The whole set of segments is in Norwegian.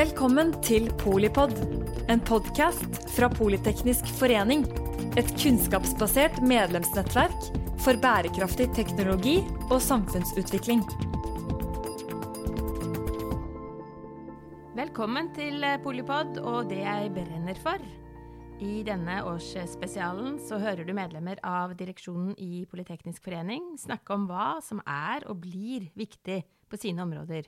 Velkommen til Polipod, en podkast fra Politeknisk forening. Et kunnskapsbasert medlemsnettverk for bærekraftig teknologi og samfunnsutvikling. Velkommen til Polipod og det jeg brenner for. I denne årsspesialen så hører du medlemmer av direksjonen i Politeknisk forening snakke om hva som er og blir viktig på sine områder.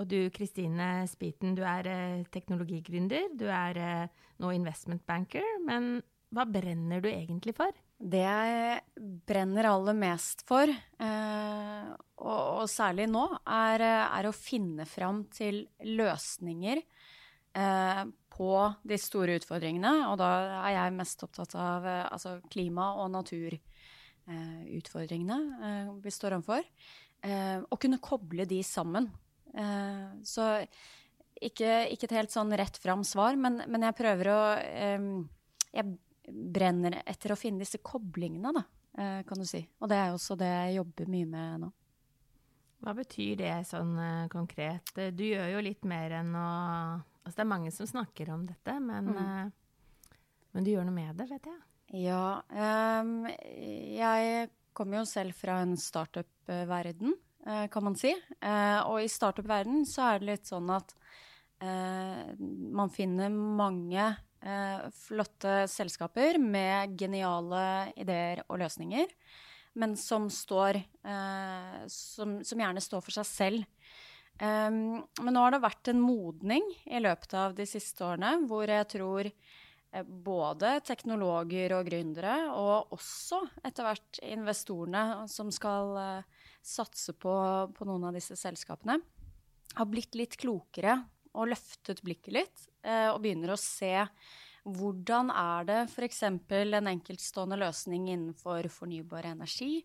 Og du Kristine Spiten, du er eh, teknologigründer. Du er eh, nå investment banker. Men hva brenner du egentlig for? Det jeg brenner aller mest for, eh, og, og, særlig nå, er, er, å finne fram til løsninger eh, på de store utfordringene. Og da er jeg mest opptatt av eh, altså klima- og naturutfordringene eh, vi står overfor. Å kunne koble de sammen. Eh, så ikke, ikke, et helt sånn rett fram svar, men, men jeg prøver å eh, Jeg brenner etter å finne disse koblingene, da, eh, kan du si. Og det er også det jeg jobber mye med nå. Hva betyr det sånn konkret? Du gjør jo litt mer enn å Altså det er mange som snakker om dette, men, mm. men du gjør noe med det, vet jeg. Ja. Um, jeg kommer jo selv fra en startup-verden. Eh, kan man si. Eh, og i startup-verden så er det litt sånn at eh, man finner mange flotte selskaper med geniale ideer og løsninger, men som står som, som gjerne står for seg selv. Um, men nå har det vært en modning i løpet av de siste årene hvor jeg tror både teknologer og gründere, og også etter hvert investorene som skal uh, satse på, på, noen av disse selskapene, har blitt litt klokere og løftet blikket litt eh, og begynner å se hvordan er det f.eks. en enkeltstående løsning innenfor fornybar energi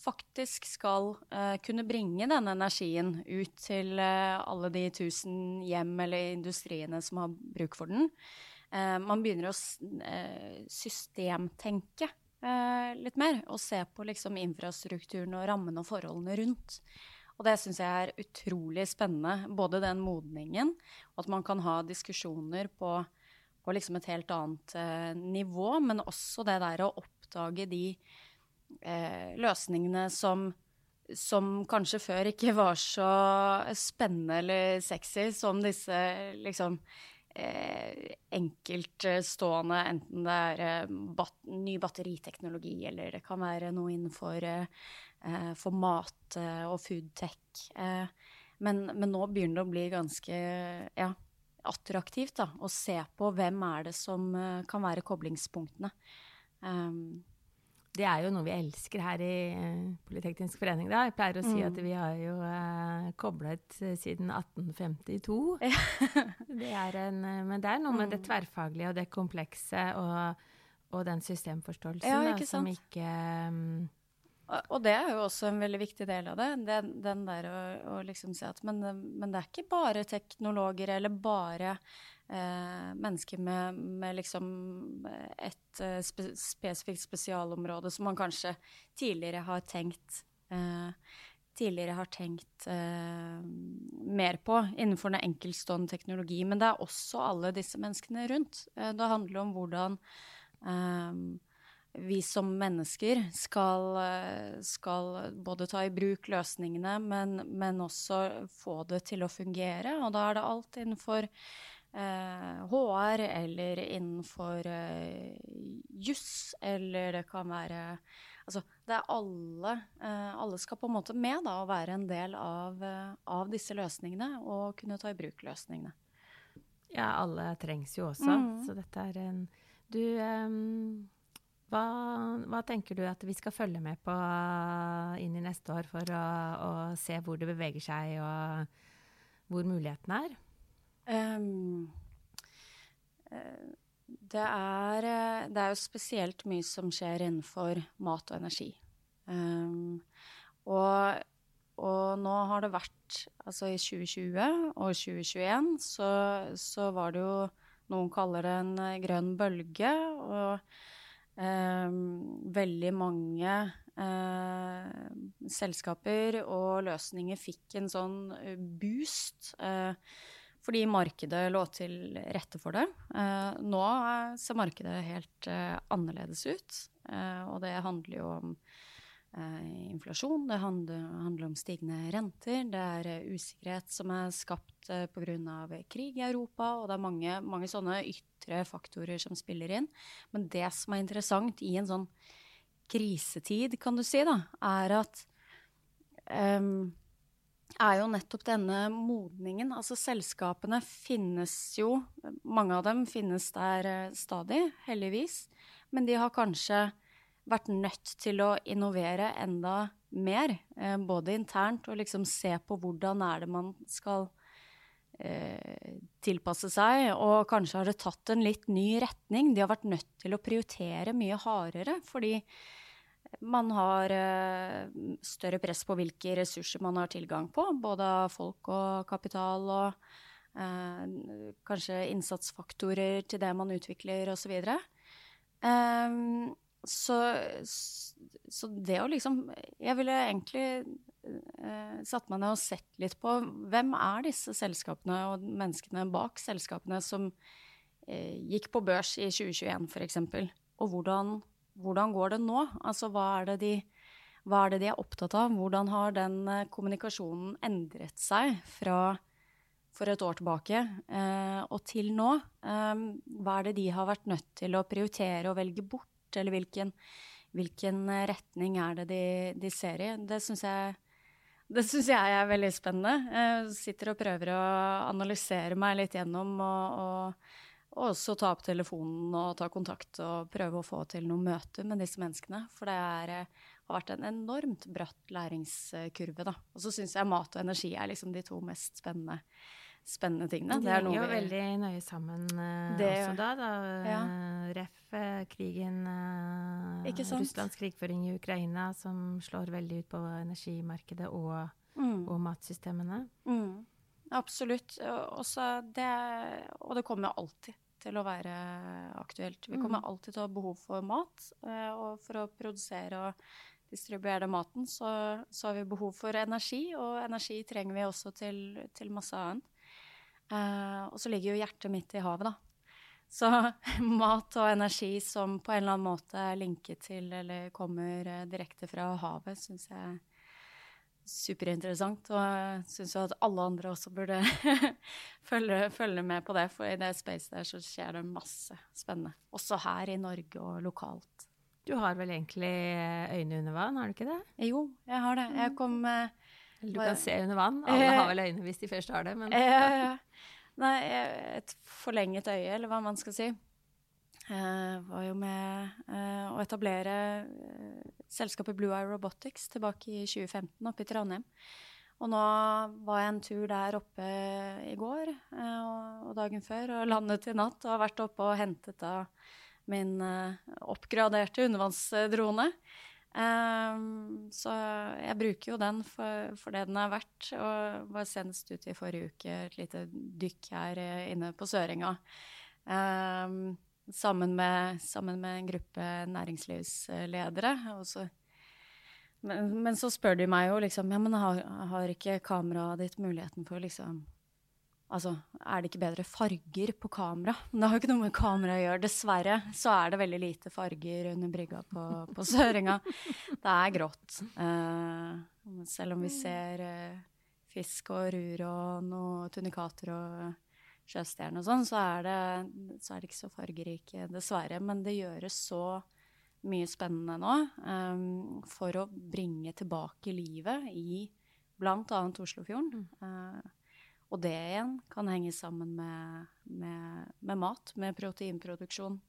faktisk skal uh, kunne bringe denne energien ut til uh, alle de tusen hjem eller industriene som har bruk for den. Uh, man begynner å systemtenke litt mer. Og se på liksom infrastrukturen og rammene og forholdene rundt. Og det syns jeg er utrolig spennende. Både den modningen, og at man kan ha diskusjoner på, på liksom et helt annet eh, nivå, men også det der å oppdage de eh, løsningene som som kanskje før ikke var så spennende eller sexy som disse liksom eh, enkeltstående, enten det er eh, bat ny batteriteknologi eller det kan være noe innenfor eh, for mat eh, og foodtech. Eh, men, men, nå begynner det å bli ganske ja, attraktivt da, å se på hvem er det som eh, kan være koblingspunktene. Um, det er jo noe vi elsker her i uh, Politeknisk forening. Da. Jeg pleier å si mm. at vi har jo uh, koblet uh, siden 1852. det en, uh, men det er noe med det mm. tverrfaglige og det komplekse og, og den systemforståelsen ja, ikke da, som ikke um, og det er jo også en veldig viktig del av det. Den, den der å, å, liksom si at men, men, det er ikke bare teknologer eller bare eh, mennesker med, med, liksom et eh, spe, spesifikt spesialområde som man kanskje tidligere har tenkt eh, tidligere har tenkt eh, mer på innenfor den enkeltstående teknologi. Men det er også alle disse menneskene rundt. Eh, det handler om hvordan eh, vi som mennesker skal, eh, skal, både ta i bruk løsningene, men, men, også få det til å fungere. Og da er det alt innenfor eh, HR eller innenfor eh, juss, eller det kan være Altså, det er alle eh, Alle skal på en måte med da, og være en del av, eh, av disse løsningene og kunne ta i bruk løsningene. Ja, alle trengs jo også, mm. så dette er en Du um hva, hva, tenker du at vi skal følge med på inn i neste år for å, å se hvor det beveger seg, og hvor mulighetene er? Um, det, er, det er jo spesielt mye som skjer innenfor mat og energi. Um, og, og, nå har det vært Altså i 2020 og 2021 så, så var det jo Noen kaller det en grønn bølge. og Ehm, veldig mange eh, selskaper og løsninger fikk en sånn eh, boost. Eh, fordi markedet lå til rette for det. Eh, nå ser markedet helt eh, annerledes ut, eh, og det handler jo om inflasjon, det handler, om stigende renter, det er usikkerhet som er skapt eh, pga. krig i Europa, og det er mange, mange, sånne ytre faktorer som spiller inn. Men det som er interessant i en sånn krisetid, kan du si, da, er at um, er jo nettopp denne modningen. Altså selskapene finnes jo, mange av dem finnes der eh, stadig, heldigvis. Men de har kanskje vært nødt til å innovere enda mer, eh, både internt og liksom se på hvordan er det man skal eh, tilpasse seg. Og kanskje har det tatt en litt ny retning. De har vært nødt til å prioritere mye hardere, fordi man har uh, større press på hvilke ressurser man har tilgang på, både av folk og kapital og eh, kanskje innsatsfaktorer til det man utvikler osv. Ehm, så, så det å liksom Jeg ville egentlig eh, satt meg ned og sett litt på hvem er disse selskapene og menneskene bak selskapene som uh, gikk på børs i 2021 f.eks., og hvordan hvordan går det nå? Altså hva er det de, er, det de er opptatt av? Hvordan har den eh, kommunikasjonen endret seg fra for et år tilbake eh, og til nå? Eh, hva er det de har vært nødt til å prioritere og velge bort, eller hvilken, hvilken retning er det de, de ser i? Det syns jeg det syns jeg er veldig spennende. Jeg sitter og prøver å analysere meg litt gjennom og, og og også ta opp telefonen og ta kontakt og prøve å få til noen møter med disse menneskene. For det er, eh, har vært en enormt bratt læringskurve, da. Og så syns jeg mat og energi er liksom de to mest spennende, spennende tingene. Det henger jo vi... veldig nøye sammen uh, det, også da. da. Ja. Ref. Eh, krigen uh, Russlands krigføring i Ukraina som slår veldig ut på energimarkedet og, mm. og matsystemene. Mm. Absolutt. Også det, og det kommer alltid til å være aktuelt. Vi kommer mm. alltid til å ha behov for mat. Eh, og for å produsere og distribuere maten, så, så, har vi behov for energi. Og energi trenger vi også til, til masse annet. Uh, og så ligger jo hjertet mitt i havet, da. Så mat og energi som på en eller annen måte er linket til eller kommer eh, direkte fra havet, syns jeg superinteressant. Og jeg syns at alle andre også burde følge, følge, med på det, for i det spacet der så skjer det masse spennende. Også her i Norge og lokalt. Du har vel egentlig øyne under vann, har du ikke det? Jo, jeg har det. Jeg kom Du kan se under vann. Alle har vel øyne hvis de først har det, men. Nei, et forlenget øye, eller hva man skal si. Uh, var jo med uh, å etablere uh, selskapet Blue Eye Robotics tilbake i 2015 oppe i Trondheim. Og nå var jeg en tur der oppe i går og, dagen før og landet i natt og har vært oppe og hentet da min oppgraderte undervannsdrone. Så jeg bruker jo den for, for, det den er verdt. Og var senest ute i forrige uke et lite dykk her inne på Sørenga. Sammen med, sammen med en gruppe næringslivsledere. Så, men, men, så spør de meg jo liksom Ja, men har, har ikke kameraet ditt muligheten for liksom Altså, er det ikke bedre farger på kamera? Det har jo ikke noe med kamera å gjøre. Dessverre så er det veldig lite farger under brygga på, på Søringa. Det er grått. Uh, selv om vi ser uh, fisk og rur og noen tunikater og sjøstjerne og sånn, så, så, er det ikke så fargerike, dessverre. Men det gjøres så mye spennende nå um, for å bringe tilbake livet i bl.a. Oslofjorden. Mm. Uh, og det igjen kan henge sammen med, med, med mat, med proteinproduksjon.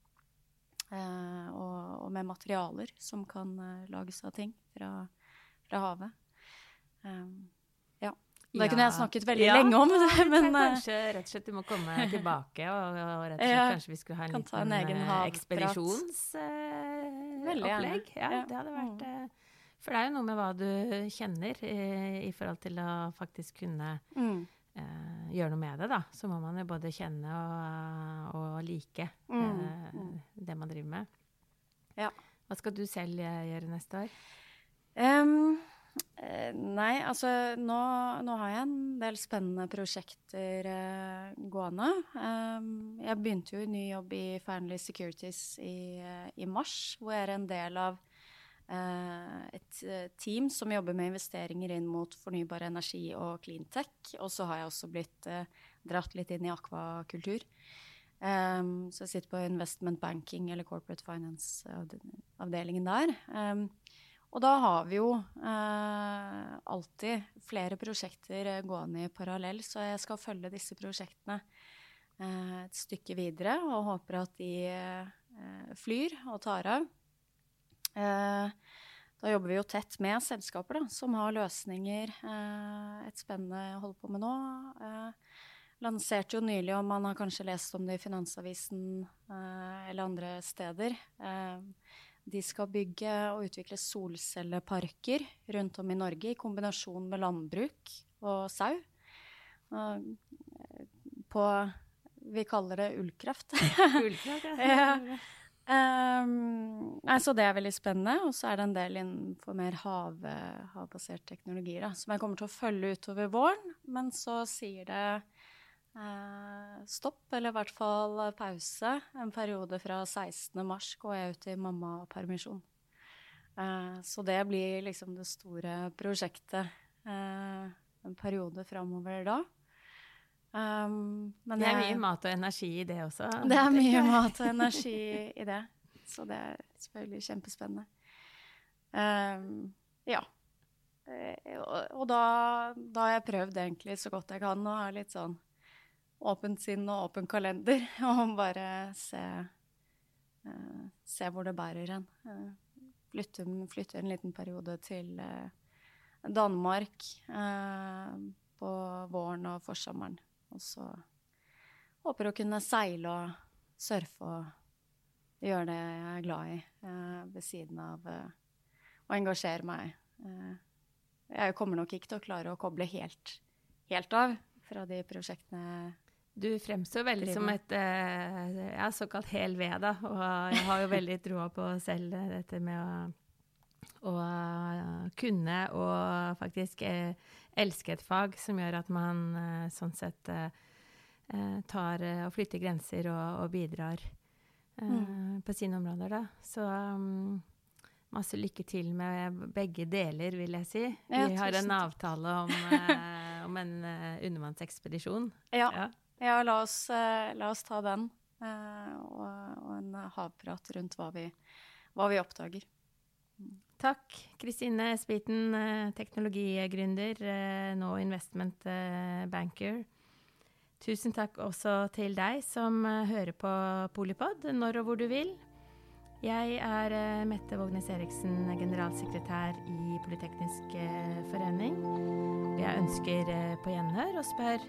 Uh, og, og, med materialer som kan uh, lages av ting fra, fra havet. Um, det kunne jeg snakket veldig ja, lenge om. Men, eh, kanskje rett og slett du må komme tilbake, og, og rett og slett ja, kanskje vi skulle ha en liten en eh, ekspedisjonsopplegg. Uh, ja, det hadde vært uh, For det er jo noe med hva du kjenner uh, i forhold til å faktisk kunne mm. gjøre noe med det, da. Så må man jo både kjenne og, og like mm. mm. det man driver med. Ja. Hva skal du selv gjøre neste år? Um, Eh, nei, altså nå, nå, har jeg en del spennende prosjekter eh, gående. Um, jeg begynte jo i ny jobb i Fearnley Securities i, uh, i, mars, hvor jeg er en del av eh, et team som jobber med investeringer inn mot fornybar energi og cleantech. Og så har jeg også blitt eh, dratt litt inn i akvakultur. Um, så jeg sitter på investment banking eller corporate finance-avdelingen der. Um, og da har vi jo eh, alltid flere prosjekter eh, gående i parallell, så jeg skal følge disse prosjektene eh, et stykke videre og håper at de eh, flyr og tar av. Eh, da jobber vi jo tett med selskaper da, som har løsninger. Eh, et spennende jeg holder på med nå. lanserte jo nylig, om man har kanskje lest om det i Finansavisen eller andre steder. Eh, de skal bygge og utvikle solcelleparker rundt om i Norge i kombinasjon med landbruk og sau. På Vi kaller det ullkraft. ullkraft, ja. Um, nei, så det er veldig spennende. Og så er det en del innenfor mer hav, havbasert teknologi da, som jeg kommer til å følge utover våren. Men så sier det Eh, stopp, eller i hvert fall pause. En periode fra 16. mars går jeg ut i mammapermisjon. Eh, så det blir liksom det store prosjektet eh, en periode framover da. Um, det er mye mat og energi i det også? Det er mye mat og energi i det. Så det er selvfølgelig kjempespennende. Um, ja. Og, og da, da, har jeg prøvd egentlig så godt jeg kan å ha litt sånn åpent sinn og åpen kalender og bare se, uh, se hvor det bærer hen. Uh, flytte, flytte, en liten periode til uh, Danmark på våren og forsommeren. Og så håper å kunne seile og surfe og gjøre det jeg er glad i ved siden av å engasjere meg. jeg kommer nok ikke til å klare å koble helt, helt av fra de prosjektene du fremstår veldig som et uh, ja, såkalt hel ved, da. Og jeg har jo veldig troa på selv dette med å, å kunne og faktisk uh, elske et fag som gjør at man uh, sånn sett tar og flytter grenser og, og bidrar mm. på sine områder, da. Så um, masse lykke til med begge deler, vil jeg si. Vi har en avtale om, om en undervannsekspedisjon. Ja. ja. Ja, la oss, uh, la oss ta den. Uh, og, og, en havprat rundt hva vi, hva vi oppdager. Takk. Kristine Spiten, uh, teknologigründer, nå investment banker. Tusen takk også til deg som hører på Polipod når og hvor du vil. Jeg er Mette Vågnes Eriksen, generalsekretær i Politeknisk forening. Jeg ønsker på gjenhør og spør